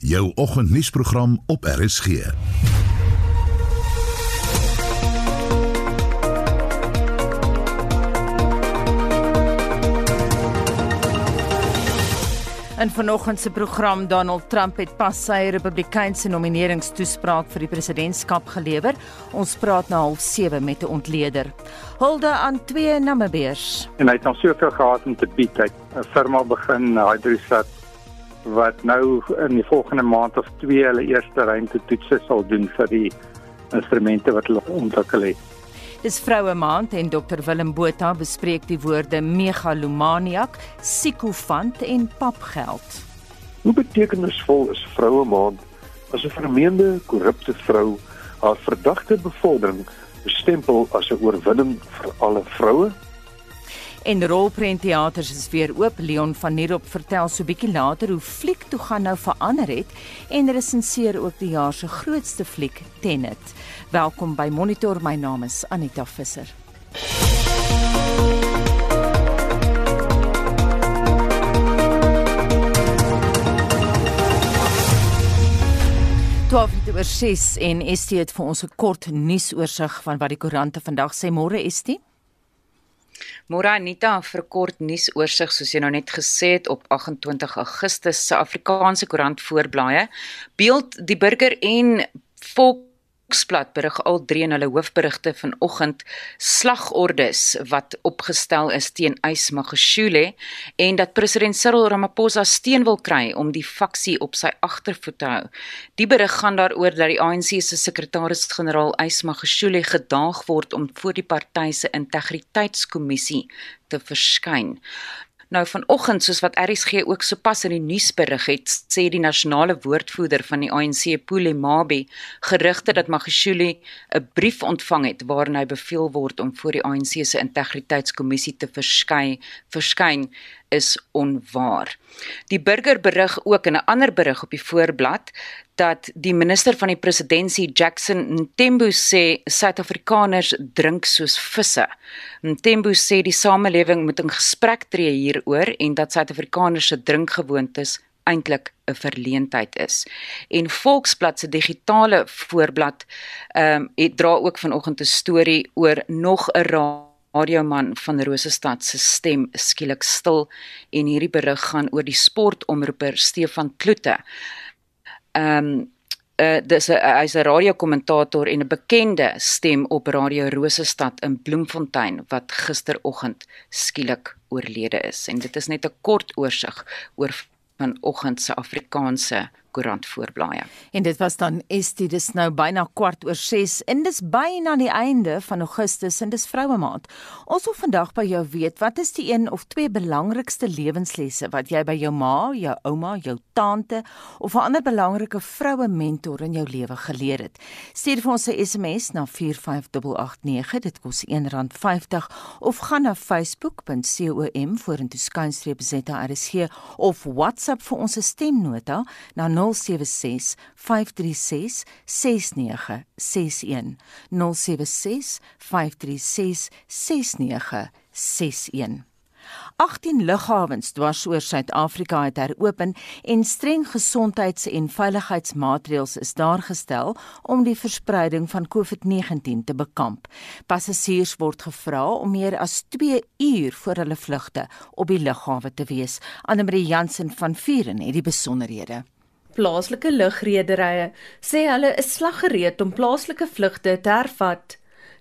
Jou oggendnuusprogram op RSG. In vanoggend se program Donald Trump het pas sy Republikeinse nomineringstoespraak vir die presidentskap gelewer. Ons praat na 07:30 met 'n ontleder. Hulde aan twee Namibiërs. En hy het nog soveel gehad om te bied. Hy het 'n firma begin, Hydrosat wat nou in die volgende maand of 2 hulle eerste ruimtetoetse sal doen vir die instrumente wat hulle ontwikkel het. Dis vroue maand en Dr Willem Botha bespreek die woorde megalomaniak, psigofant en papgeld. Hoe betekenisvol is vroue maand as 'n vermeende korrupte vrou haar verdagte bevordering bestempel as 'n oorwinning vir alle vroue? En rolprentteaters is weer oop. Leon van Nierop vertel so bietjie later hoe fliek toe gaan nou verander het en resenseer ook die jaar se grootste fliek Tenet. Welkom by Monitor. My naam is Anita Visser. Twaalf oor 6 en ST het vir ons 'n kort nuusoorseig van wat die koerante vandag sê môre ST. Môre Anita vir kort nuusoorseig soos jy nou net gesê het op 28 Augustus se Afrikaanse koerant voorblaaie. Beeld die burger en volk Volksblad berig al drie in hulle hoofberigte vanoggend slagordes wat opgestel is teen Ys Magashule en dat president Cyril Ramaphosa steun wil kry om die faksie op sy agtervoet te hou. Die berig gaan daaroor dat die ANC se sekretaris-generaal Ys Magashule gedaag word om voor die party se integriteitskommissie te verskyn. Nou vanoggend soos wat RSG ook sopas in die nuus berig het, sê die nasionale woordvoerder van die ANC, Pule Mabi, gerugte dat Magashule 'n brief ontvang het waarin hy beveel word om voor die ANC se integriteitskommissie te verskyn, verskyn is onwaar. Die burger berig ook in 'n ander berig op die voorblad dat die minister van die presidentskap Jackson Ntembu sê Suid-Afrikaners drink soos visse. Ntembu sê die samelewing moet in gesprek tree hieroor en dat Suid-Afrikaners se drinkgewoontes eintlik 'n verleentheid is. En Volksblad se digitale voorblad ehm um, het dra ook vanoggend 'n storie oor nog 'n radioman van Rosestad se stem skielik stil en hierdie berig gaan oor die sportomroeper Stefan Kloete. Ehm um, uh dis 'n hy's 'n radiokommentator en 'n bekende stem op Radio Rosestad in Bloemfontein wat gisteroggend skielik oorlede is. En dit is net 'n kort oorsig oor vanoggend se Afrikaanse koerant voorblaaie. En dit was dan Estie dis nou byna kwart oor 6 en dis byna die einde van Augustus en dis vroue maand. Ons wil vandag by jou weet wat is die een of twee belangrikste lewenslesse wat jy by jou ma, jou ouma, jou tante of 'n ander belangrike vroue mentor in jou lewe geleer het. Stuur vir ons 'n SMS na 45889 dit kos R1.50 of gaan na facebook.com vorentoe skynstreep ZRSG of WhatsApp vir ons stemnota na 076 5366961 076 18 lughawens dwars oor Suid-Afrika het heropen en streng gesondheids- en veiligheidsmaatreëls is daar gestel om die verspreiding van COVID-19 te bekamp. Passasiers word gevra om meer as 2 uur voor hulle vlugte op die lughawe te wees. Annelie Jansen van Vuren het die besonderhede plaaslike lugrederye sê hulle is slaggereed om plaaslike vlugte te hervat.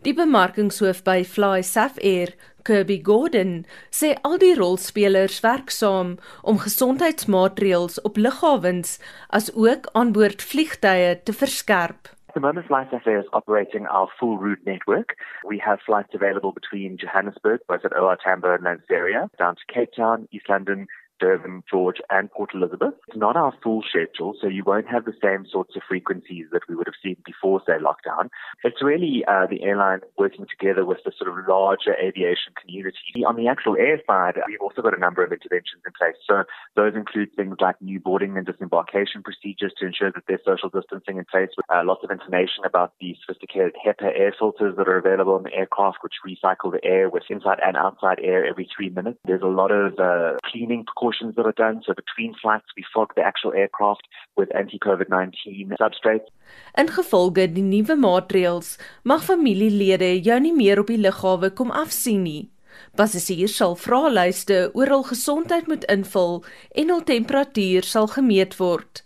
Die bemarkingshoof by Fly Saf Air, Kirby Gordon, sê al die rolspelers werk saam om gesondheidsmaatreëls op lughawens as ook aan boord vliegtye te verskerp. the moment, Flight SA is operating our full route network. We have flights available between Johannesburg, both at OR Tambo and Lanseria, down to Cape Town, East London, Durban, George, and Port Elizabeth. It's not our full schedule, so you won't have the same sorts of frequencies that we would have seen before, say, lockdown. It's really uh, the airline working together with the sort of larger aviation community. On the actual air side, we've also got a number of interventions in place. So those include things like new boarding and disembarkation procedures to ensure that there's social distancing in place, with uh, lots of information about the sophisticated HEPA air filters that are available on the aircraft, which recycle the air with inside and outside air every three minutes. There's a lot of uh, cleaning precautions precautions that are done. So between flights, we fog the actual aircraft with anti-COVID-19 substrates. In gevolge die nuwe maatreëls mag familielede jou nie meer op die lughawe kom afsien nie. Passasiers sal vraelyste oor hul gesondheid moet invul en hul temperatuur sal gemeet word.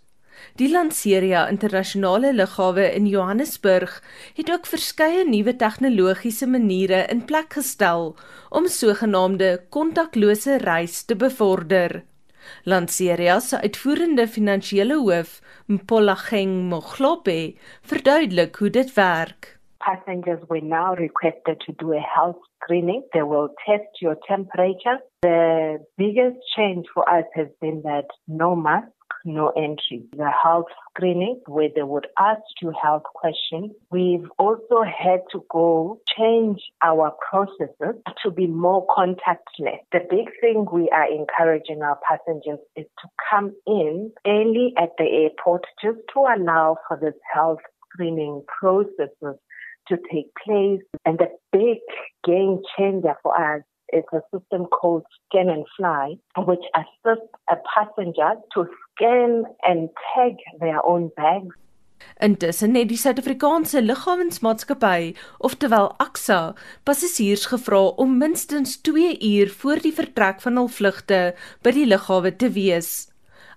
Die Lanseria internasionale lughawe in Johannesburg het ook verskeie nuwe tegnologiese maniere in plek gestel om sogenaamde kontaklose reis te bevorder. Lanseria se uitvoerende finansiële hoof, Mpolageng Moglobe, verduidelik hoe dit werk. Passengers were now requested to do a health screening. They will test your temperature. The biggest change for us has been that no mask no entry. The health screening where they would ask you health questions. We've also had to go change our processes to be more contactless. The big thing we are encouraging our passengers is to come in early at the airport just to allow for this health screening processes to take place. And the big game changer for us is a system called Scan and Fly, which assists a passenger to scan and tag their own bags. Intussen het die Suid-Afrikaanse Lughawensmaatskappy, oftewel AXA, passasiers gevra om minstens 2 uur voor die vertrek van hul vlugte by die lughawe te wees.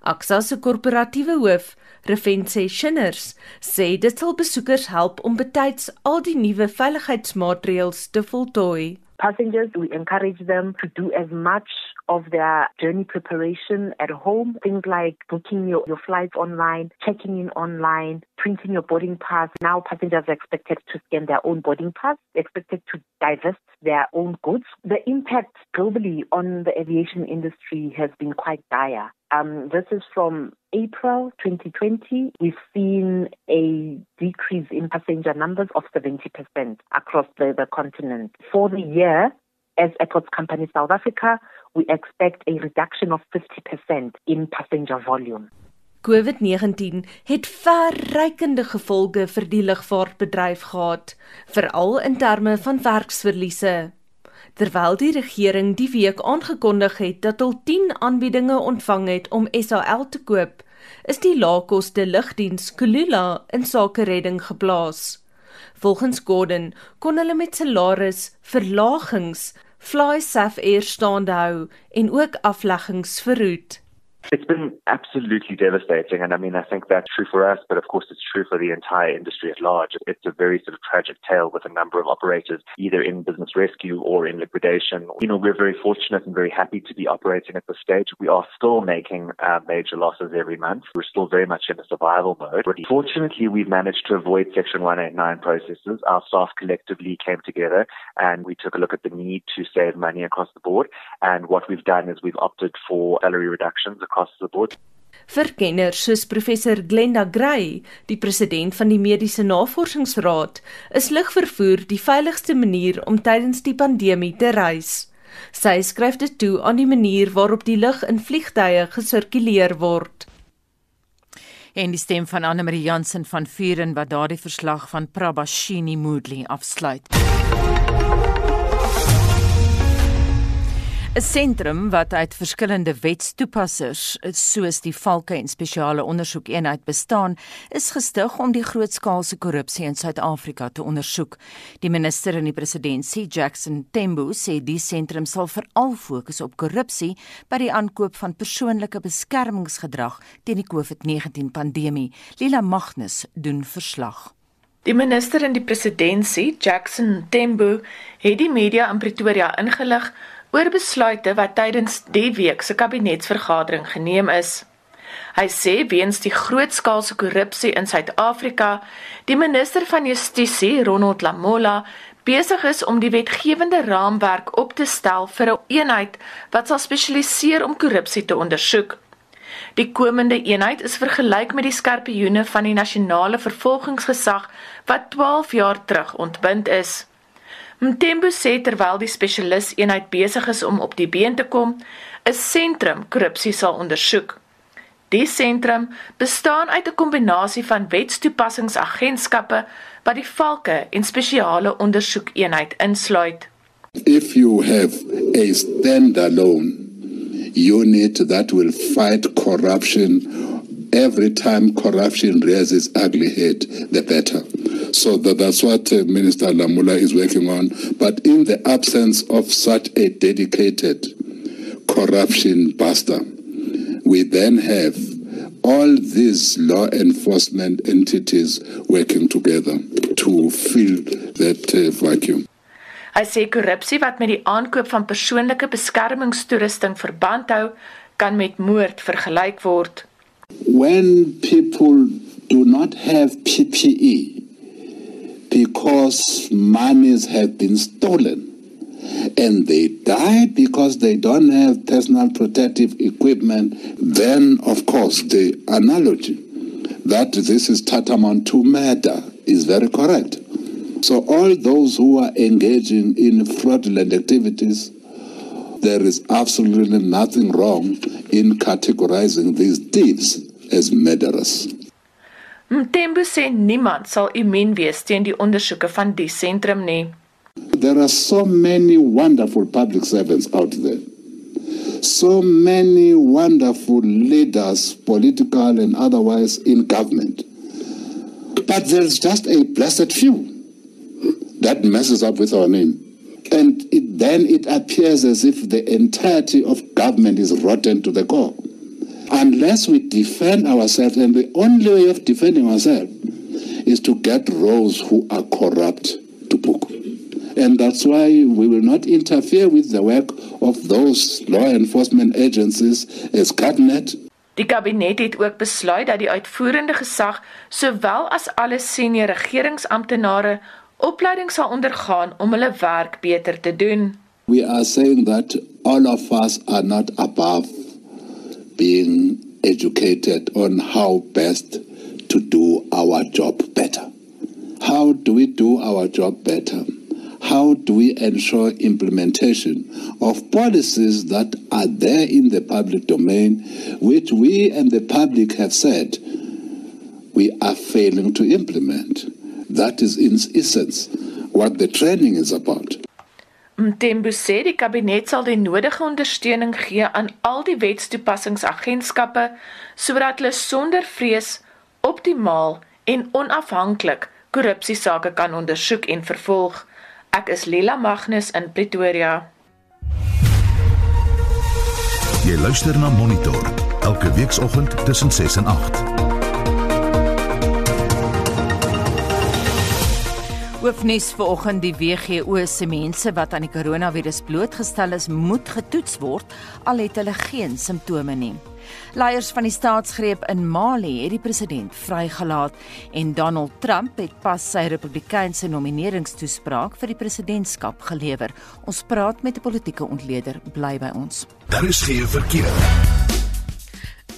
AXA se korporatiewe hoof, Refense Shinners, sê dit sal besoekers help om betyds al die nuwe veiligheidsmaatreëls te voltooi. Passengers, we encourage them to do as much of their journey preparation at home. Things like booking your, your flights online, checking in online, printing your boarding pass. Now passengers are expected to scan their own boarding pass, expected to divest their own goods. The impact globally on the aviation industry has been quite dire. Um, this is from April 2020. We've seen a decrease in passenger numbers of 70% across the, the continent. For the year, as Airports Company South Africa, we expect a reduction of 50% in passenger volume. COVID-19 het verrykende gevolge vir die lugvaartbedryf gehad, veral in terme van werksverliese. Terwyl die regering die week aangekondig het dat hulle 10 aanbiedinge ontvang het om SAL te koop, is die laagkoste lugdiens Kulula in sake redding geplaas. Volgens Gordon kon hulle met salaris verlagings Fly Saf Air staande hou en ook afleggings verhoed. It's been absolutely devastating. And I mean, I think that's true for us, but of course, it's true for the entire industry at large. It's a very sort of tragic tale with a number of operators either in business rescue or in liquidation. You know, we're very fortunate and very happy to be operating at this stage. We are still making uh, major losses every month. We're still very much in a survival mode. But fortunately, we've managed to avoid Section 189 processes. Our staff collectively came together and we took a look at the need to save money across the board. And what we've done is we've opted for salary reductions across the board. Vir kenners soos professor Glenda Gray, die president van die Mediese Navorsingsraad, is lugvervoer die veiligigste manier om tydens die pandemie te reis. Sy skryf dit toe aan die manier waarop die lug in vliegtye gesirkuleer word. En die stem van Anne Marie Jansen van Vuren wat daardie verslag van Prabashini Moodley afsluit. 'n sentrum wat uit verskillende wetstoepassers soos die Valke en Spesiale Ondersoekeenheid bestaan, is gestig om die grootskaalse korrupsie in Suid-Afrika te ondersoek. Die minister in die presidentskap, Jackson Tembo, sê die sentrum sal veral fokus op korrupsie by die aankoop van persoonlike beskermingsgedrag teen die COVID-19 pandemie. Lila Magnus doen verslag. Die minister in die presidentskap, Jackson Tembo, het die media in Pretoria ingelig oor besluite wat tydens die week se kabinetsvergadering geneem is. Hy sê weens die grootskaalse korrupsie in Suid-Afrika, die minister van Justisie, Ronald Lamola, besig is om die wetgewende raamwerk op te stel vir 'n eenheid wat sal spesialiseer om korrupsie te ondersoek. Die komende eenheid is vergelyk met die skerpioene van die nasionale vervolgingsgesag wat 12 jaar terug ontbind is. Mtembo sê terwyl die spesialis eenheid besig is om op die been te kom, 'n sentrum korrupsie sal ondersoek. Die sentrum bestaan uit 'n kombinasie van wetstoepassingsagentskappe wat die valke en spesiale ondersoekeenheid insluit. If you have a standalone unit that will fight corruption every time corruption rears its ugly head, the better. So that, that's what uh, Minister Lamula is working on. But in the absence of such a dedicated corruption buster, we then have all these law enforcement entities working together to fill that uh, vacuum. Hy sê korrupsie wat met die aankoop van persoonlike beskermingstoerusting verband hou, kan met moord vergelyk word. When people do not have PPE because monies have been stolen and they die because they don't have personal protective equipment, then of course the analogy that this is tantamount to murder is very correct. So all those who are engaging in fraudulent activities, there is absolutely nothing wrong in categorizing these thieves as murderers. Sê niemand sal immuun wees teen die ondersoeke van die sentrum nie. There are so many wonderful public servants out there. So many wonderful leaders, political and otherwise, in government. But there's just a blessed few that messes up with our name. And it, then it appears as if the entirety of government is rotten to the core. Unless we defend ourselves, and the only way of defending ourselves is to get those who are corrupt to book. And that's why we will not interfere with the work of those law enforcement agencies as cabinet. Die kabinet het ook besluit dat die uitvoerende gesag sowel as alle senior regeringsamptenare opleiding sal ondergaan om hulle werk beter te doen. We are saying that all of us are not above being educated on how best to do our job better. How do we do our job better? How do we ensure implementation of policies that are there in the public domain, which we and the public have said we are failing to implement? That is, in essence, what the training is about. Mtembu sê die kabinet sal die nodige ondersteuning gee aan al die wetstoepassingsagentskappe sodat hulle sonder vrees optimaal en onafhanklik korrupsiesake kan ondersoek en vervolg. Ek is Lila Magnus in Pretoria. Jy luister na Monitor elke weekoggend tussen 6 en 8. Hoofnuus vanoggend die WGO se mense wat aan die koronavirus blootgestel is, moet getoets word al het hulle geen simptome nie. Leiers van die staatsgreep in Mali het die president vrygelaat en Donald Trump het pas sy Republikeinse nomineringstoespraak vir die presidentskap gelewer. Ons praat met 'n politieke ontleder, bly by ons. Daar is geen verkeer.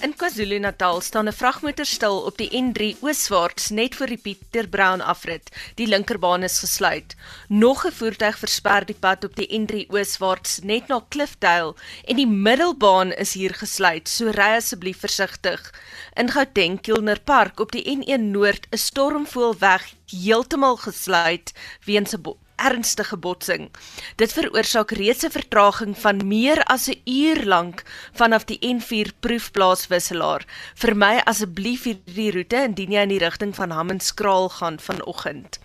In KwaZulu-Natal staan 'n vragmotor stil op die N3 ooswaarts net voor die Pieter Brown afrit. Die linkerbaan is gesluit. Nog 'n voertuig versper die pad op die N3 ooswaarts net na Cliffdale en die middelbaan is hier gesluit. So ry asseblief versigtig. In Gauteng Kilner Park op die N1 Noord is stormvoël weg heeltemal gesluit weens 'n ernstige botsing. Dit veroorsaak reeds 'n vertraging van meer as 'n uur lank vanaf die N4 proefplaaswisselaar. Vermy asseblief hierdie roete indien jy in die rigting van Hammanskraal gaan vanoggend.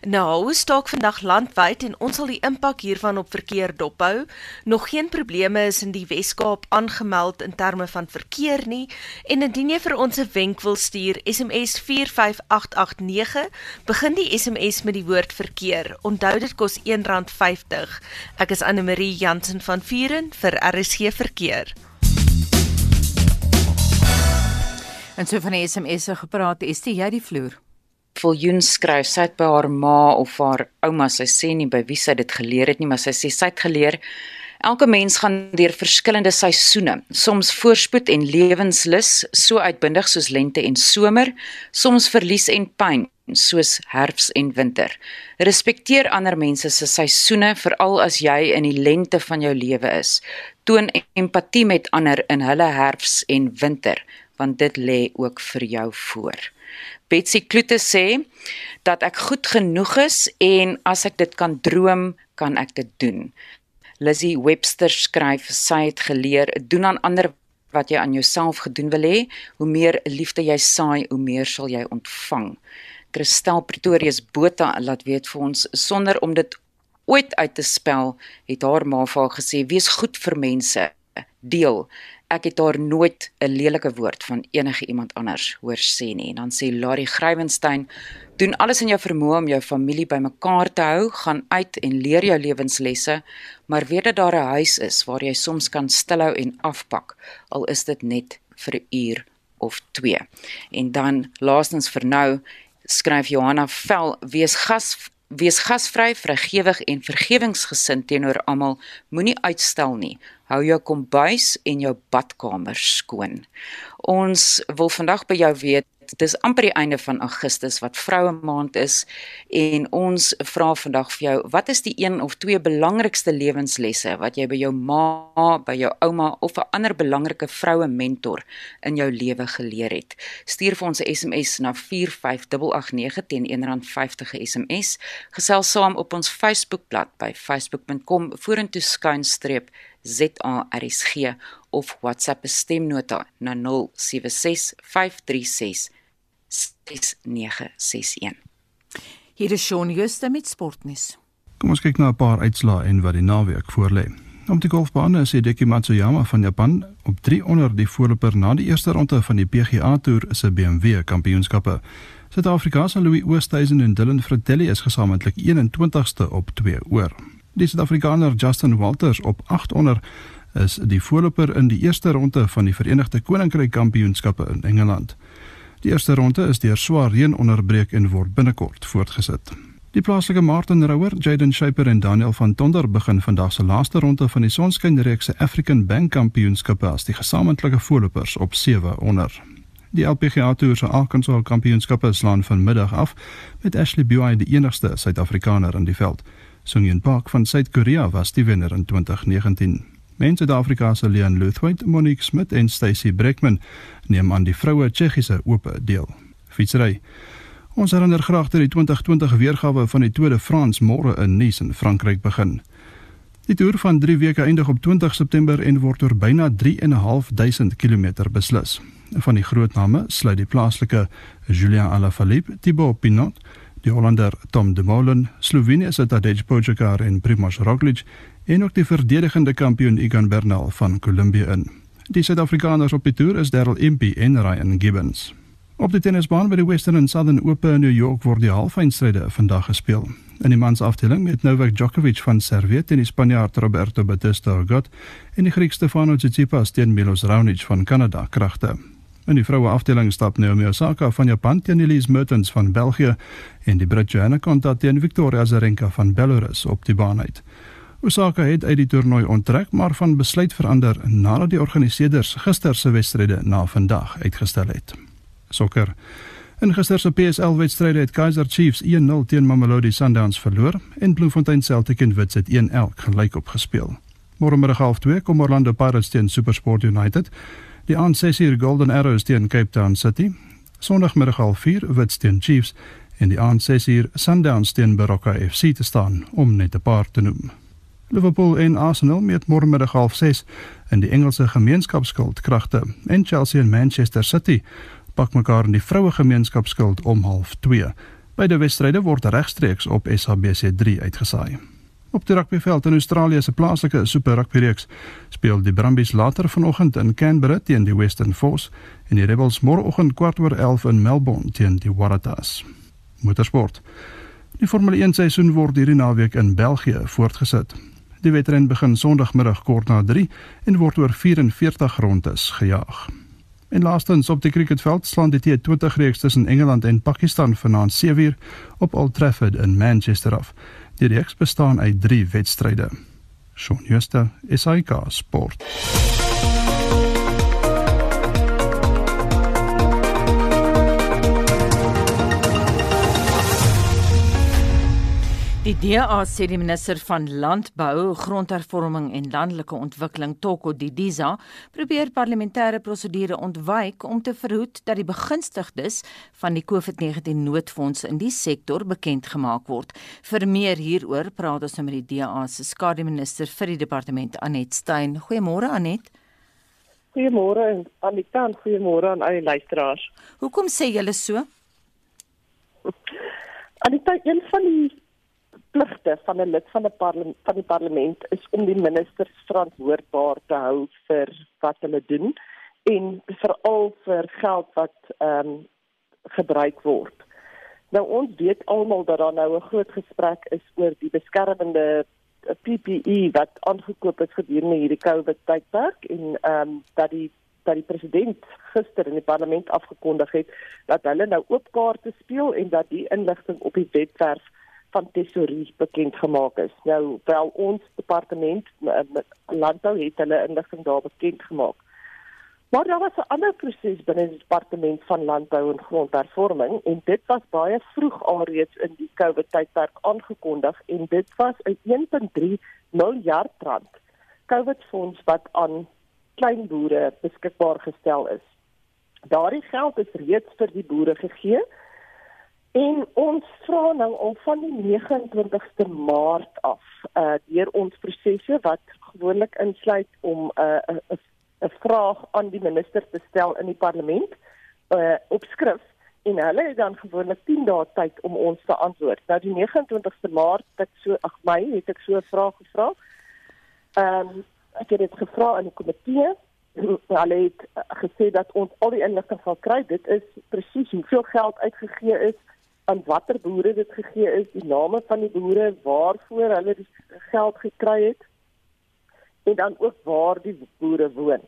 Nou, staak vandag landwyd en ons sal die impak hiervan op verkeer dophou. Nog geen probleme is in die Wes-Kaap aangemeld in terme van verkeer nie en indien jy vir ons 'n wenk wil stuur, SMS 45889, begin die SMS met die woord verkeer. Onthou dit kos R1.50. Ek is Anne Marie Jansen van Vuren vir RSG verkeer. En so van die SMS'e gepraat, is jy die vloer? Viljoen skryf. Sy het by haar ma of haar ouma, sy sê nie by wie sy dit geleer het nie, maar sy sê sy het geleer elke mens gaan deur verskillende seisoene, soms voorspoed en lewenslus, so uitbundig soos lente en somer, soms verlies en pyn soos herfs en winter. Respekteer ander mense se seisoene veral as jy in die lente van jou lewe is. Toon empatie met ander in hulle herfs en winter, want dit lê ook vir jou voor. Betsy Kloete sê dat ek goed genoeg is en as ek dit kan droom, kan ek dit doen. Lizzie Webster skryf sy het geleer doen aan ander wat jy aan jouself gedoen wil hê, hoe meer liefde jy saai, hoe meer sal jy ontvang. Christel Pretorius Botha laat weet vir ons sonder om dit ooit uit te spel, het haar ma vir haar gesê: "Wees goed vir mense, deel." Ek het haar nooit 'n lelike woord van enige iemand anders hoor sê nie. En dan sê Larry Grywenstein: "Doen alles in jou vermoë om jou familie bymekaar te hou, gaan uit en leer jou lewenslesse, maar weet dat daar 'n huis is waar jy soms kan stilhou en afpak, al is dit net vir 'n uur of 2." En dan laastens vir nou skryf Johanna Vel: "Wees gas Wees gasvry, vrygewig en vergewingsgesind teenoor almal. Moenie uitstel nie. Hou jou kombuis en jou badkamer skoon. Ons wil vandag by jou weet dis amper die einde van Augustus wat vroue maand is en ons vra vandag vir jou wat is die een of twee belangrikste lewenslesse wat jy by jou ma, by jou ouma of 'n ander belangrike vroue mentor in jou lewe geleer het. Stuur vir ons 'n SMS na 45889 teen R1.50 'n SMS. Gesels saam op ons Facebookblad by facebook.com vorentoe skuinstreep ZARSG of WhatsApp stemnota na 076536 6961. Hier is Shaun Jooste met sportnuus. Kom ons kyk na 'n paar uitslae en wat die naweek voorlê. Op die golfbane is Hideki Matsuyama van Japan op 3 onder die voorloper na die eerste ronde van die PGA Tour se BMW Kampioenskappe. Suid-Afrikaanse Louis Oosthuizen en Dylan Fratelli is gesamentlik 21ste op 2 oor. Die Suid-Afrikaner Justin Walters op 8 onder is die voorloper in die eerste ronde van die Verenigde Koninkryk Kampioenskappe in Engeland. Die eerste ronde is deur swaar reën onderbreek en word binnekort voortgesit. Die plaaslike Martin Rouwer, Jaden Shaper en Daniel van Tonder begin vandag se laaste ronde van die Sonskynreeks se African Bank Kampioenskappe as die gesamentlike voorlopers op 7 onder. Die LPGA Tour se Arkansas Kampioenskappe slaan vanmiddag af met Ashley Buy die enigste Suid-Afrikaner in die veld. Sungyeon Park van Suid-Korea was die wenner in 2019. Mense Suid-Afrika se Leon Luthwaite, Monique Smit en Stacy Breckman neem aan die vroue Tsjechiese ope deel. Fietsry. Ons herinner graag dat die 2020 weergawe van die Tour de France môre in Nice in Frankryk begin. Die toer van 3 weke eindig op 20 September en word oor byna 3.500 km beslis. Van die groot name sluit die plaaslike Julien Alaphilippe, Thibaut Pinot, die Hollander Tom Dumoulin, Slovenië se Tadej Pogačar en Primož Roglič en ook die verdedigende kampioen Egan Bernal van Colombia in. Die Suid-Afrikaners op die toer is Darryl Impey en Ryan Gibbons. Op die tennisbaan by die Western and Southern Open in New York word die halfeindstryde vandag gespeel. In die mansafdeling met Novak Djokovic van Servië teen die Spanjaard Roberto Bautista Agut en die Griek Stefanos Tsitsipas teen Milos Raonic van Kanada kragte. In die vroue afdeling stap Naomi Osaka van Japan teen Elise Mertens van België en die Brit Joanna Konta teen Victoria Azarenka van Belarus op die baan uit. Osaka het uit die toernooi onttrek, maar van besluit verander nadat die organiseerders gister se wedstryde na vandag uitgestel het. Sokker. In gister se PSL wedstryde het Kaizer Chiefs 1-0 teen Mamelodi Sundowns verloor en Bloemfontein Celtic en Wits het 1-1 gelyk opgespeel. Môremiddag half 2 kom Orlando Pirates teen SuperSport United. Die aand 6uur Golden Arrows teen Cape Town City. Sondagmiddag half 4 Wits teen Chiefs en die aand 6uur Sundowns teen Baroka FC te staan om net 'n paar te noem. Liverpool en Arsenal meet môre middag half 6 in die Engelse gemeenskapskuld kragte en Chelsea en Manchester City pak mekaar in die vroue gemeenskapskuld om half 2. Beide wedstryde word regstreeks op SABC3 uitgesaai. Op die rugbyveld in Australië se plaaslike Super Rugby reeks speel die Brumbies later vanoggend in Canberra teen die Western Force en die Rebels môreoggend kwart oor 11 in Melbourne teen die Waratahs. Motorsport. Die Formule 1 seisoen word hierdie naweek in België voortgesit. Die wedren begin Sondagmiddag kort na 3 en word oor 44 rondes gejaag. En laastens op die cricketveld slaan die T20 reeks tussen Engeland en Pakistan vanaand 7uur op Old Trafford in Manchester af. Die reeks bestaan uit 3 wedstryde. Shaun Schuster, SAK Sport. Die Die DA sê die minister van Landbou, Grondhervorming en Landelike Ontwikkeling, Toko Didiza, probeer parlementêre prosedure ontwyk om te verhoed dat die begunstigdes van die COVID-19 noodfonds in die sektor bekend gemaak word. Vir meer hieroor praat ons nou met die DA se skademinister vir die departement Anet Stein. Goeiemôre Anet. Goeiemôre Anita, goeiemôre aan al die luisteraars. Hoekom sê julle so? Anita, een van die pligte van 'n lid van 'n parlement van die parlement is om die ministers verantwoordbaar te hou vir wat hulle doen en veral vir geld wat ehm um, gebruik word. Nou ons weet almal dat daar nou 'n groot gesprek is oor die beskermende PPE wat aangekoop is gedurende hierdie COVID tydperk en ehm um, dat die dat die president gister in die parlement afgekondig het dat hulle nou oop kaarte speel en dat die inligting op die webwerf van tesourie bekend gemaak is. Nou wel ons departement landbou het hulle inligting daar bekend gemaak. Maar daar was 'n ander proses binne die departement van landbou en grondhervorming en dit was baie vroeg alreeds in die COVID tydperk aangekondig en dit was 'n 1.3 miljard rand COVID fonds wat aan klein boere beskikbaar gestel is. Daardie geld is reeds vir die boere gegee En ons vra nou al van die 29ste Maart af uh deur ons prosesse wat gewoonlik insluit om 'n uh, 'n 'n vraag aan die minister te stel in die parlement uh op skrif en hulle het dan gewoonlik 10 dae tyd om ons te antwoord. Nou die 29ste Maart ek so ag my het ek so 'n vraag gevra. Ehm um, ek het dit gevra aan die komitee hulle het gesê dat ons al die inligting sal kry. Dit is presies hoeveel geld uitgegee is aan watter boere dit gegee is, die name van die boere, waarvoor hulle die geld gekry het en dan ook waar die boere woon.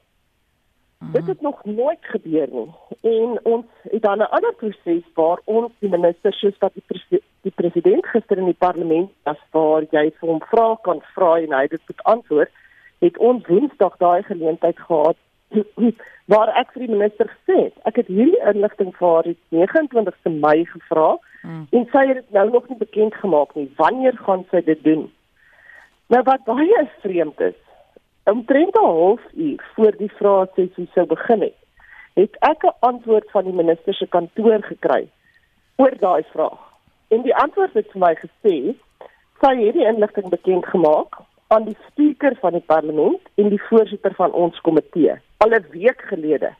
Mm. Dit het nog nooit gebeur nie. En ons het dan 'n ander proses waar ons die minister soos wat die, pres die president gister in die parlement as waar jy vir hom vra kan vra en hy dit moet antwoord, het ons Woensdag daai geleentheid gehad waar ek vir die minister gesê het, ek het hierdie inligting vir haar die 29ste Mei gevra hmm. en sy het dit nou nog nie bekend gemaak nie. Wanneer gaan sy dit doen? Nou wat baie vreemd is, omtrent 'n halfuur voor die vraesessie sou begin het, het ek 'n antwoord van die minister se kantoor gekry oor daai vraag. En die antwoord het vir my gesê sy het die inligting bekend gemaak aan die spreker van die parlement en die voorsitter van ons komitee al 'n week gelede.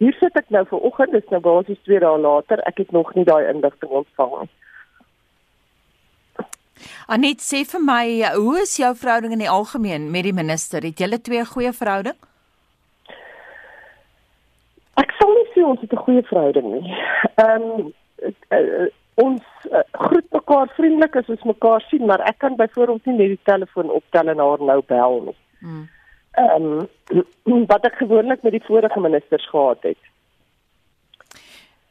Hier sit ek nou ver oggend, dis nou basies 2 dae later, ek het nog nie daai inligting ontvang nie. Anet sê vir my, hoe is jou verhouding in die algemeen met die minister? Het julle twee goeie verhouding? Ek sou nie sê ons het 'n goeie verhouding nie. Ehm um, uh, ons uh, groet mekaar vriendelik as ons mekaar sien, maar ek kan byvoorbeeld nie net die telefoon optel en haar nou bel nie. Hmm ehm um, wat ek gewoonlik met die vorige ministers gehad het.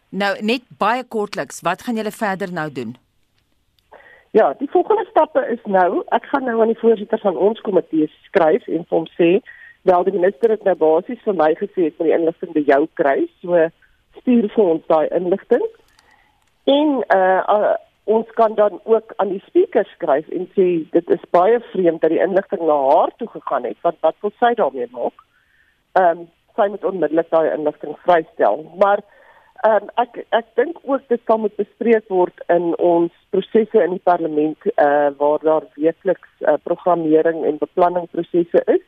Nou net baie kortliks, wat gaan julle verder nou doen? Ja, die volgende stappe is nou, ek gaan nou aan die voorsitter van ons komitee skryf en hom sê, wel die minister het nou basies vir my gesê het om die inligting by jou kry, so stuur vir ons daai inligting. En uh, uh ons kan dan ook aan die spreker skryf en sê dit is baie vreemd dat die inligting na haar toe gegaan het want wat wil sy daarmee maak? Ehm um, sy moet onmiddellik daai inligting vrystel. Maar ehm um, ek ek dink ook dit kan moet bespreek word in ons prosesse in die parlement eh uh, waar daar weekliks uh, programmering en beplanningprosesse is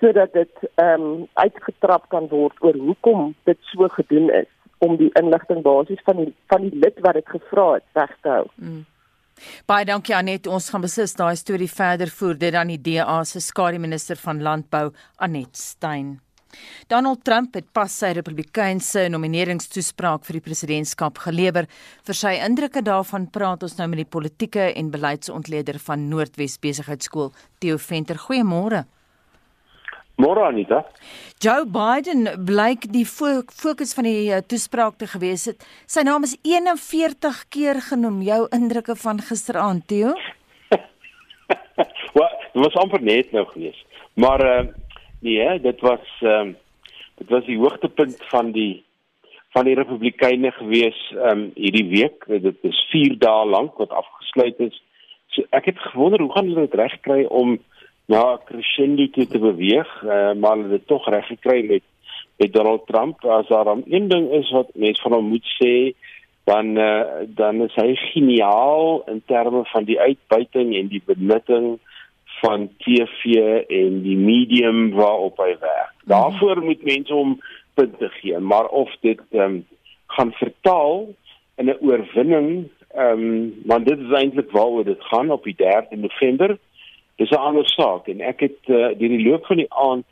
sodat dit ehm um, uitgetrap kan word oor hoekom dit so gedoen is om die inligting basies van die van die lid wat dit gevra het weg te hou. Mm. Baie dankie Anet, ons gaan beslis daai storie verder voer dit aan die DA se skare minister van landbou Anet Stein. Donald Trump het pas sy Republikeinse nomineringstoespraak vir die presidentskap gelewer. Vir sy indrukke daarvan praat ons nou met die politieke en beleidsontleder van Noordwes Besigheidsskool, Theo Venter. Goeiemôre. Môre Anita. Joe Biden blyk die fo fokus van die uh, toespraak te gewees het. Sy naam is 41 keer genoem. Jou indrukke van gisteraand, Theo? Wel, dit was amper net nou gewees. Maar uh nee, dit was um, dit was die hoogtepunt van die van die Republikeine gewees um, hierdie week. Dit is 4 dae lank wat afgesluit is So ek het gewonder hoe gaan hulle dit regkry om na crescendo toe te beweeg, uh, maar hulle het tog reg gekry met met Donald Trump. As daar dan een ding is wat mense van hom moet sê, dan uh, dan is hy geniaal in terme van die uitbuiting en die benutting van TV en die medium waarop hy werk. Mhm. Daarvoor moet mense hom punte gee, maar of dit um, gaan vertaal in 'n oorwinning, ehm um, want dit is eintlik waaroor dit gaan op die 3de November. Dis 'n ander saak en ek het uh, deur die loop van die aand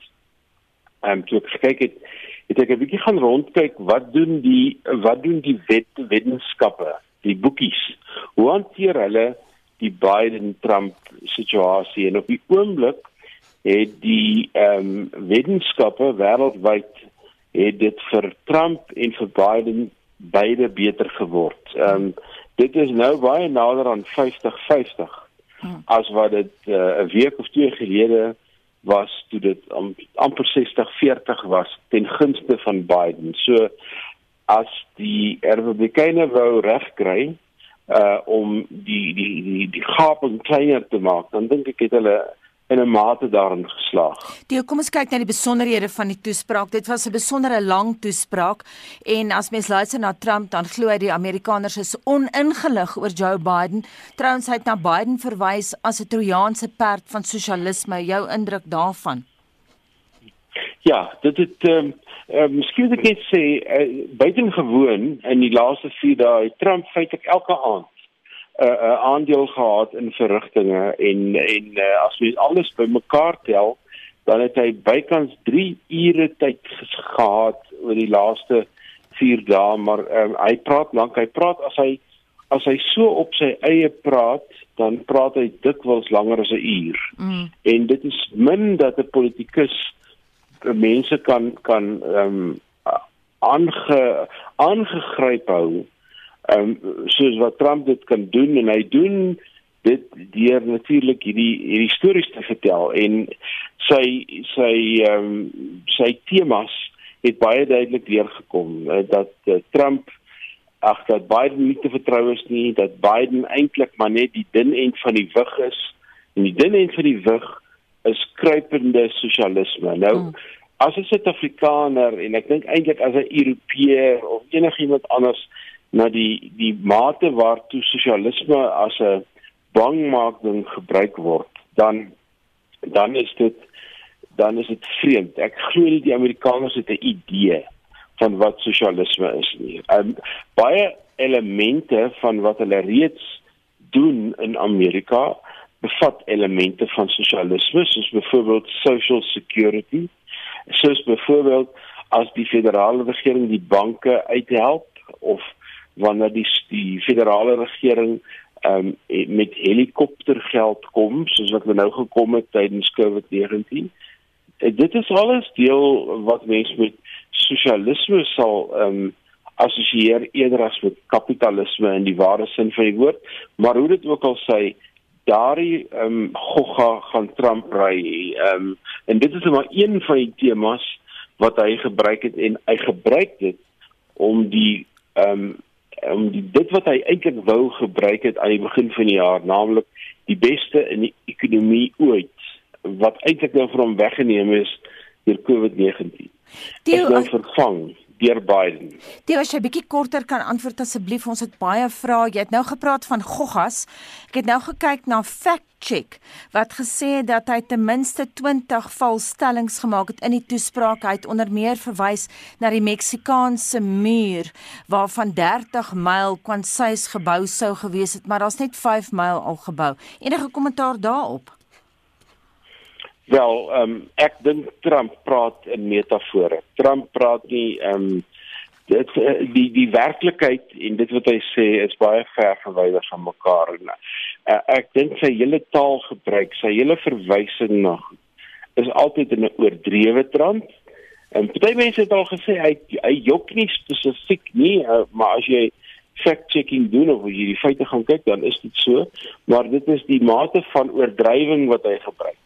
ehm um, toe ek gekyk het, het ek 'n bietjie gaan rondkyk wat doen die wat doen die wet wetenskappe, die boekies. Hoe hanteer hulle die Biden-Trump situasie en op die oomblik het die ehm um, wetenskappe wêreldwyd het dit vir Trump en vir Biden beide beter geword. Ehm um, dit is nou baie nader aan 50-50 hmm. as wat dit eh, 'n uh, week of twee gelede was toe dit um, amper 60-40 was ten gunste van Biden. So as die Republikeine wou regkry, uh om die die die die gaping kleiner te maak, dan dink ek het hulle in 'n mate daarin geslaag. Die kom ons kyk na die besonderhede van die toespraak. Dit was 'n besondere lang toespraak en as mens luister na Trump dan glo hy die Amerikaners is oningelig oor Joe Biden. Trouens hy het na Biden verwys as 'n Trojaanse perd van sosialisme. Jou indruk daarvan? Ja, dit het ehm um, uh, miskien ek net sê uh, buitengewoon in die laaste 4 dae Trump feitelik elke aand 'n uh, uh, aandeel gehad in verrigtinge en en uh, as jy alles bymekaar tel dan het hy bykans 3 ure tyd gehad oor die laaste 4 dae maar um, hy praat lank hy praat as hy as hy so op sy eie praat dan praat hy dikwels langer as 'n uur mm. en dit is min dat 'n politikus mense kan kan ehm um, aange aangegryp hou. Ehm um, soos wat Trump dit kan doen en hy doen dit deur natuurlik hierdie hierdie stories te vertel en sy sy ehm um, sy temas het baie duidelik deurgekom uh, dat uh, Trump ag dat Biden nie te vertrou is nie dat Biden eintlik maar net die dun end van die wig is en die dun end van die wig is kruipende sosialisme. Nou hmm. as 'n Suid-Afrikaner en ek dink eintlik as 'n Europeër of enigiemand anders na die die mate waartoe sosialisme as 'n bangmaking gebruik word, dan dan is dit dan is dit vreemd. Ek glo nie die Amerikaners het 'n idee van wat sosialisme is nie. Um baie elemente van wat hulle reeds doen in Amerika bevat elemente van sosialisme soos byvoorbeeld social security soos byvoorbeeld as die federale regering die banke uithelp of wanneer die die federale regering um, met helikoptergeld kom soos wat nou gekom het tydens COVID-19 eh, dit is alles deel wat mense met sosialisme sal um, assosieer eerder as met kapitalisme in die ware sin van die woord maar hoe dit ook al sê daardie ehm um, gogga gaan Trump ry. Ehm um, en dit is maar een van die temas wat hy gebruik het en hy gebruik dit om die ehm um, om die dit wat hy eintlik wou gebruik het aan die begin van die jaar, naamlik die beste in die ekonomie ooit wat eintlik nou vir hom weggeneem is deur COVID-19. Dit is nou vervang deur Biden. Dit was 'n bietjie korter kan antwoord asseblief. Ons het baie vrae. Jy het nou gepraat van goggas. Ek het nou gekyk na fact check wat gesê het dat hy ten minste 20 valstellings gemaak het in die toespraak. Hy het onder meer verwys na die Meksikaanse muur waarvan 30 myl kwansuis gebou sou gewees het, maar daar's net 5 myl al gebou. Enige kommentaar daarop? Wel, ehm um, ek dink Trump praat in metafore. Trump praat nie ehm um, dit eh, die die werklikheid en dit wat hy sê is baie ver verwyder van mekaar. En, uh, ek dink sy hele taalgebruik, sy hele verwysing na is altyd in 'n oordrewe trant. En baie mense het al gesê hy hy jok nie spesifiek nie, uh, maar as jy fact checking doen of jy die feite gaan kyk, dan is dit so, maar dit is die mate van oordrywing wat hy gebruik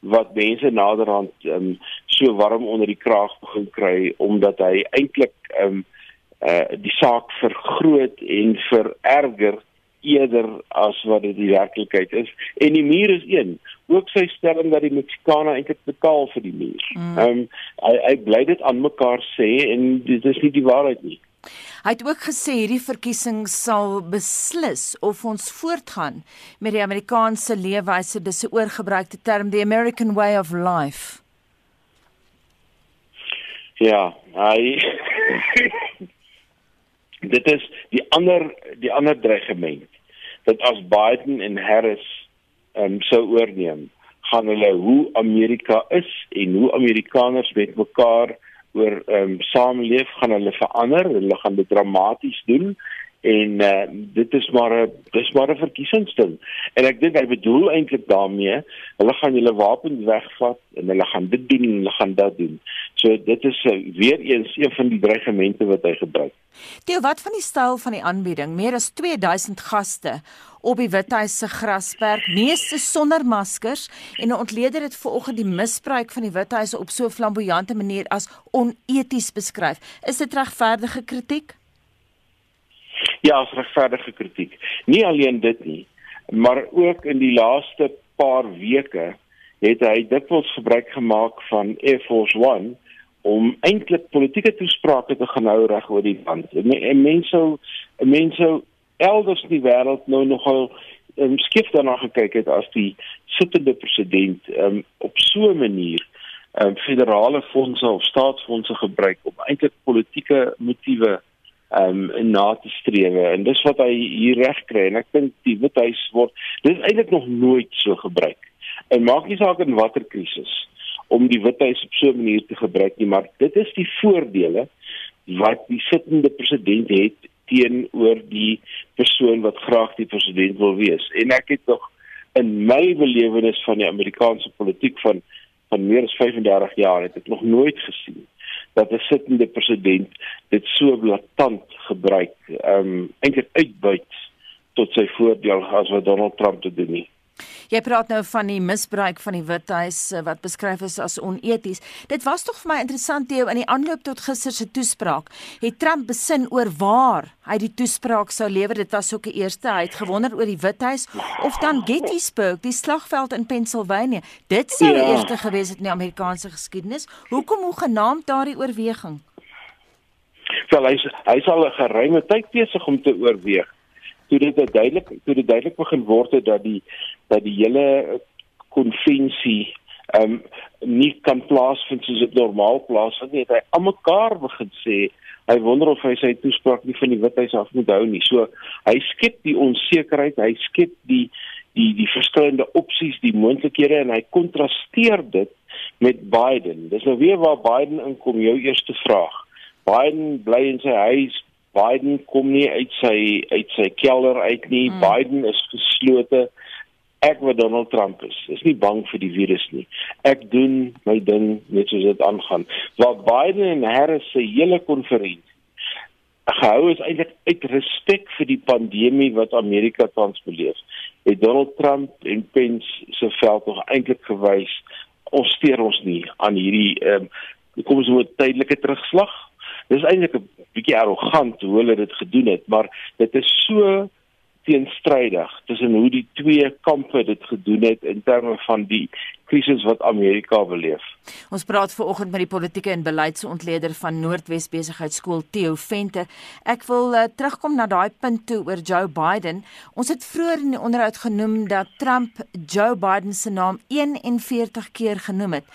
wat mense naderhand um, so warm onder die kraag begin kry omdat hy eintlik um, uh, die saak vergroot en vererger eerder as wat dit die werklikheid is. En die muur is een. Ook sy stelling dat die Meksikane eintlik betaal vir die muur. Mm. Ehm um, hy hy bly dit aan mekaar sê en dit is nie die waarheid nie. Hy het ook gesê hierdie verkiesing sal beslis of ons voortgaan met die Amerikaanse leefwyse, dis 'n oorgebruikte term, the American way of life. Ja, hy dit is die ander die ander dreigement dat as Biden en Harris ehm um, sou oorneem, gaan hulle hoe Amerika is en hoe Amerikaners met mekaar oor ehm um, saamleef gaan hulle verander, hulle gaan dit dramaties doen en uh, dit is maar 'n dis maar 'n verkiesingsding. En ek dink hy bedoel eintlik daarmee, hulle gaan julle wapens wegvat en hulle gaan dit doen en hulle gaan dat doen. So dit is uh, weer eens een van die dreigemente wat hy gebruik. Theo, wat van die styl van die aanbieding? Meer as 2000 gaste op die Withuis se grasperk, meeste sonder maskers en 'n ontleder het vanoggend die misbruik van die Withuis op so 'n flamboyante manier as oneties beskryf. Is dit regverdige kritiek? Ja, as regverdige kritiek. Nie alleen dit nie, maar ook in die laaste paar weke het hy dikwels gebruik gemaak van Air Force 1 om eintlik politieke toesprake te gaan hou reg oor die land. En mense mense elders in die wêreld nou nogal um, skief daarna gekyk het as die sittende president um, op so 'n manier um, federale fondse of staatsfondse gebruik om eintlik politieke motiewe um en na te strewe. En dis wat hy hier reg kry. En ek dink die withuis word dis eintlik nog nooit so gebruik. En maak nie saak in watter krisis om die withuis op so 'n manier te gebruik nie maar dit is die voordele wat die sittende president het teenoor die persoon wat graag die president wil wees. En ek het nog in my belewenis van die Amerikaanse politiek van van meer as 35 jaar het ek nog nooit gesien dat 'n sittende president dit so blaatant gebruik, ehm um, eintlik uitbuit tot sy voordeel as wat Donald Trump te doen nie. Jy praat nou van die misbruik van die Withuis eh, wat beskryf is as oneties. Dit was tog vir my interessant Theo in die aanloop tot gister se toespraak. Het Trump besin oor waar hy die toespraak sou lewer. Dit was ook 'n eerste. Hy het gewonder oor die Withuis of dan Gettysburg, die slagveld in Pennsylvania. Dit sou ja. eerste gewees het in die Amerikaanse geskiedenis. Hoekom hoe genaamd daardie oorweging? Wel hy hy sal 'n geruime tyd besig om te oorweeg toe dit duidelik toe dit duidelik begin word het dat die dat die hele konvensie ehm um, nie kan plaasvind soos dit normaal plaasvind nie het hy almekaar begin sê hy wonder of hy sy toespraak nie van die withuis af moet hou nie. So hy skep die onsekerheid hy skep die die die verskillende opsies die moontlikhede en hy kontrasteer dit met Biden. Dis nou weer waar Biden inkom jou eerste vraag. Biden bly in sy huis Biden kom nie uit sy uit sy kelder uit nie. Mm. Biden is geslote. Ek wat Donald Trump is, is nie bang vir die virus nie. Ek doen my ding net soos dit aangaan. Waar Biden en Harris se hele konferensie gehou is eintlik uit respek vir die pandemie wat Amerika tans beleef. Het Donald Trump en Pence se veld nog eintlik gewys ons steur ons nie aan hierdie ehm um, kom ons moet tydelike terugslag dis eintlik 'n bietjie arrogant hoe hulle dit gedoen het, maar dit is so teenstrydig tussen hoe die twee kampe dit gedoen het in terme van die krisis wat Amerika beleef. Ons praat ver oggend met die politieke en beleidsontleder van Noordwes Besigheidsskool Theo Venter. Ek wil uh, terugkom na daai punt toe oor Joe Biden. Ons het vroeër in die onderhoud genoem dat Trump Joe Biden se naam 41 keer genoem het.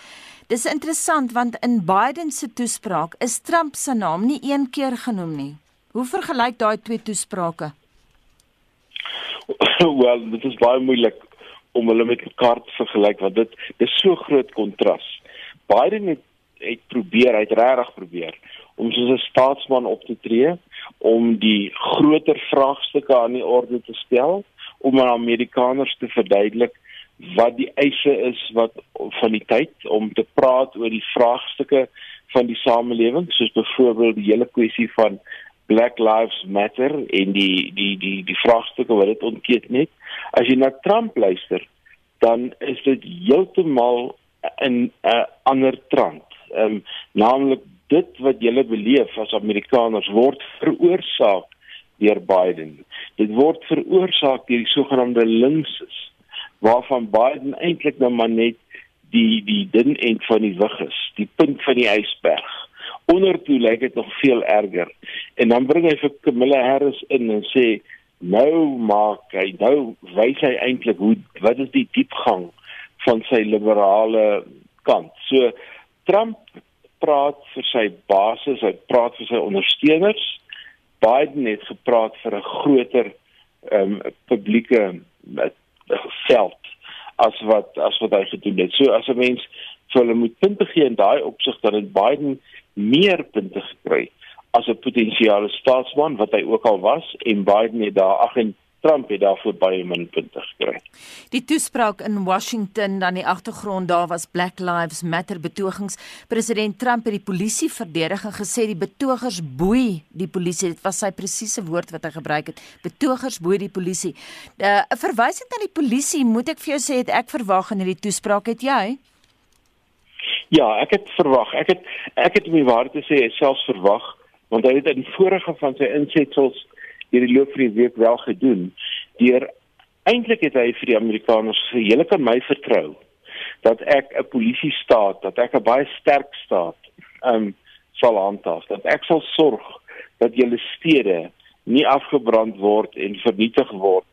Dis interessant want in Biden se toespraak is Trump se naam nie een keer genoem nie. Hoe vergelyk daai twee toesprake? Wel, dit is baie moeilik om hulle met mekaar te vergelyk want dit is so groot kontras. Biden het het probeer, hy het regtig probeer om soos 'n staatsman op te tree, om die groter vraagstukke aan die orde te stel, om aan Amerikaners te verduidelik wat die eise is wat van die tyd om te praat oor die vraagstukke van die samelewing soos byvoorbeeld die hele kwessie van Black Lives Matter en die die die die vraagstukke wat dit ontketen het. As jy na Trump luister, dan is dit heeltemal 'n 'n ander trant. Ehm um, naamlik dit wat jy beleef as Amerikaners word veroorsaak deur Biden. Dit word veroorsaak deur die sogenaamde linkses waarvan Biden eintlik nou maar net die die dun end van die wig is, die punt van die ysberg. Ondertoe lyk dit nog veel erger. En dan bring hy vir Kamala Harris in en sê nou maak hy nou wys hy eintlik hoe wat is die diepgang van sy liberale kant. So Trump praat vir sy basis, hy praat vir sy ondersteuners. Biden het gepraat vir 'n groter ehm um, publieke veld as wat as wat hy gedoen het. So as 'n mens vir hulle moet punte gee in daai opsig dan het Biden meer punte gekry as 'n potensiële staatsman wat hy ook al was en Biden het daar 28 Trump het daarvoor baie min punte gekry. Die toespraak in Washington dan die agtergrond daar was Black Lives Matter betogings. President Trump het die polisie verdedig en gesê die betogers boei die polisie. Dit was sy presiese woord wat hy gebruik het. Betogers boei die polisie. 'n uh, Verwysing na die polisie, moet ek vir jou sê het ek verwag in hierdie toespraak het jy? Ja, ek het verwag. Ek het ek het om die waarheid te sê selfs verwag want hy het in vorige van sy insetsels deur die loop van die week wel gedoen. Deur eintlik het hy vir die Amerikaners gesê: "Julle kan my vertrou dat ek 'n polisie staat, dat ek 'n baie sterk staat, um sal handhaaf, dat ek sal sorg dat julle stede nie afgebrand word en vernietig word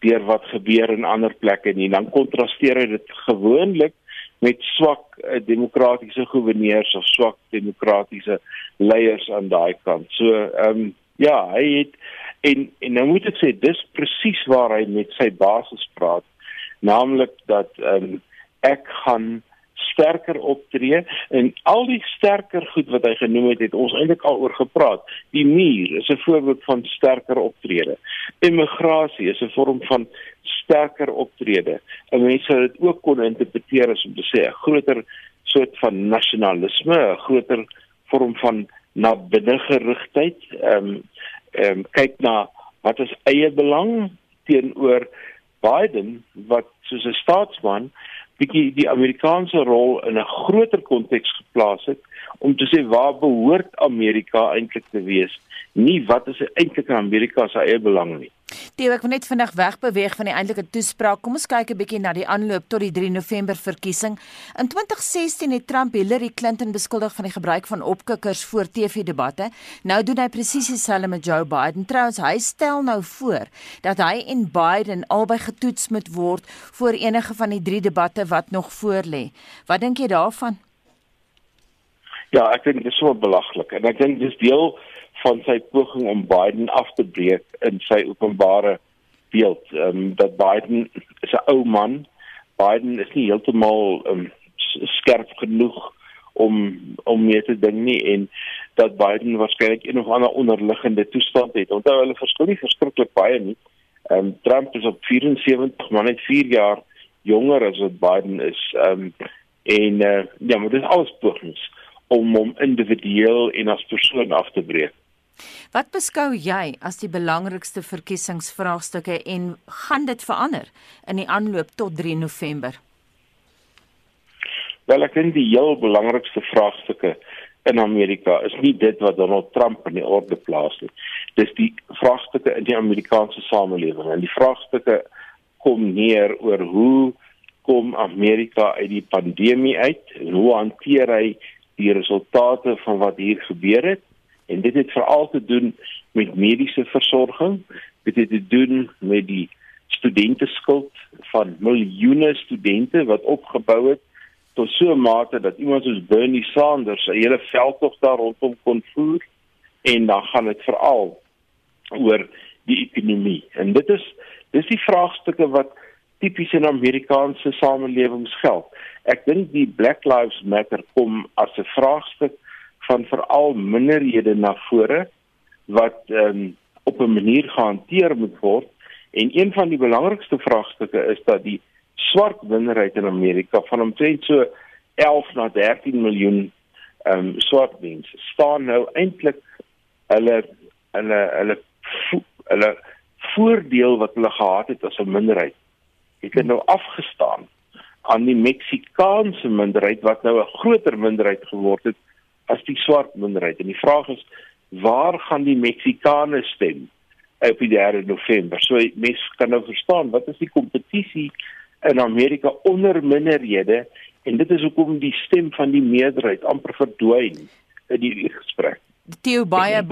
deur wat gebeur in ander plekke nie." Dan kontrasteer hy dit gewoonlik met swak uh, demokratiese goewerneurs of swak demokratiese leiers aan daai kant. So, ehm um, ja, hy het En en nou moet ek sê dis presies waar hy met sy basis praat, naamlik dat ehm um, ek gaan sterker optree en al die sterker goed wat hy genoem het, het ons eintlik al oor gepraat. Die muur is 'n voorbeeld van sterker optrede. Immigrasie is 'n vorm van sterker optrede. En mense sou dit ook kon interpreteer as om te sê 'n groter soort van nasionalisme, 'n groter vorm van na binne gerigtheid. Ehm um, ehm um, kyk na wat is eie belang teenoor Biden wat soos 'n staatsman bietjie die Amerikaanse rol in 'n groter konteks geplaas het om te sê waar behoort Amerika eintlik te wees nie wat is eintlik in Amerika se eie belang nie Theo, ek wil net vinnig wegbeweeg van die eintlike toespraak. Kom ons kyk 'n bietjie na die aanloop tot die 3 November verkiesing. In 2016 het Trump Hillary Clinton beskuldig van die gebruik van opkikkers voor TV-debatte. Nou doen hy presies dieselfde met Joe Biden. Trouwens, hy stel nou voor dat hy en Biden albei getoets moet word voor enige van die drie debatte wat nog voorlê. Wat dink jy daarvan? Ja, ek dink dit is so belaglik en ek dink dis deel van sy poging om Biden af te breek in sy openbare beeld. Ehm um, dat Biden is 'n ou man. Biden is nie heeltemal um, skerp genoeg om om mee te ding nie en dat Biden waarskynlik een of ander onderliggende toestand het. Onthou hulle verskil nie verskriklik baie nie. Ehm um, Trump is op 74, maar net 4 jaar jonger as wat Biden is. Ehm um, en uh, ja, maar dit is alles pogings om hom individueel en as persoon af te breek. Wat beskou jy as die belangrikste verkiesingsvraagstukke en gaan dit verander in die aanloop tot 3 November? Wel ek dink die heel belangrikste vraagstukke in Amerika is nie dit wat Donald Trump in die orde plaas nie. Dis die vraagstukke in die Amerikaanse samelewing en die vraagstukke kom neer oor hoe kom Amerika uit die pandemie uit en hoe hanteer hy die resultate van wat hier gebeur het en dit het veral te doen met mediese versorging dit het te doen met die studenteskuld van miljoene studente wat opgebou het tot so 'n mate dat iemand soos Bernie Sanders 'n hele veldtog daar rondom kon voer en dan gaan dit veral oor die ekonomie en dit is dis die vraagstukke wat tipies in Amerikaanse samelewings geld ek dink die Black Lives Matter kom as 'n vraagstuk van veral minderhede na vore wat um, op 'n manier gehanteer moet word. En een van die belangrikste vraagstukke is dat die swart minderheid in Amerika van omtrent so 11 na 13 miljoen ehm um, swart mense staan nou eintlik hulle hulle hulle hulle voordeel wat hulle gehad het as 'n minderheid het nou afgestaan aan die Meksikaanse minderheid wat nou 'n groter minderheid geword het as die swart minderheid. En die vraag is waar gaan die Meksikane stem op die 3 November. So mense kan nou verstaan wat is die kompetisie in Amerika onder minderhede en dit is hoekom die stem van die meerderheid amper verdwyn in die gesprek. Theo baie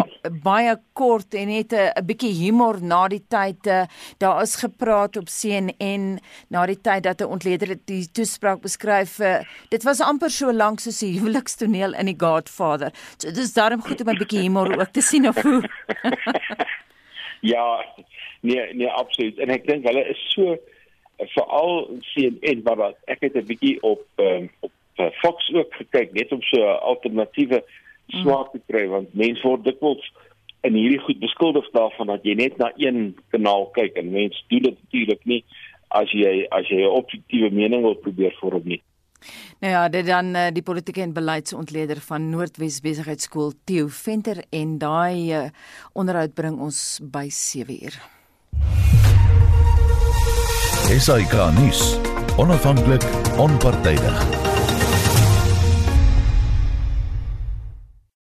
baie kort en net 'n bietjie humor na die tyd eh, daar is gepraat op CNN na die tyd dat 'n ontleder die toespraak beskryf eh, dit was amper so lank soos 'n huwelikstoneel in die Godfather. So dis daarom goed om 'n bietjie humor ook te sien of hoe. Ja nee nee absoluut. En ek dink hulle is so veral CNN maar ek het 'n bietjie op um, op Fox ook gekyk net om so 'n alternatiewe swaar te kry want mense word dikwels in hierdie goed beskuldig daarvan dat jy net na een kanaal kyk en mense doen dit natuurlik nie as jy as jy 'n objektiewe mening wil probeer vorm nie. Nou ja, dit dan uh, die politieke en beleidsontleder van Noordwes Besigheidsskool Theo Venter en daai uh, onderhoud bring ons by 7uur. Esai Kahnis, onafhanklik, onpartydig.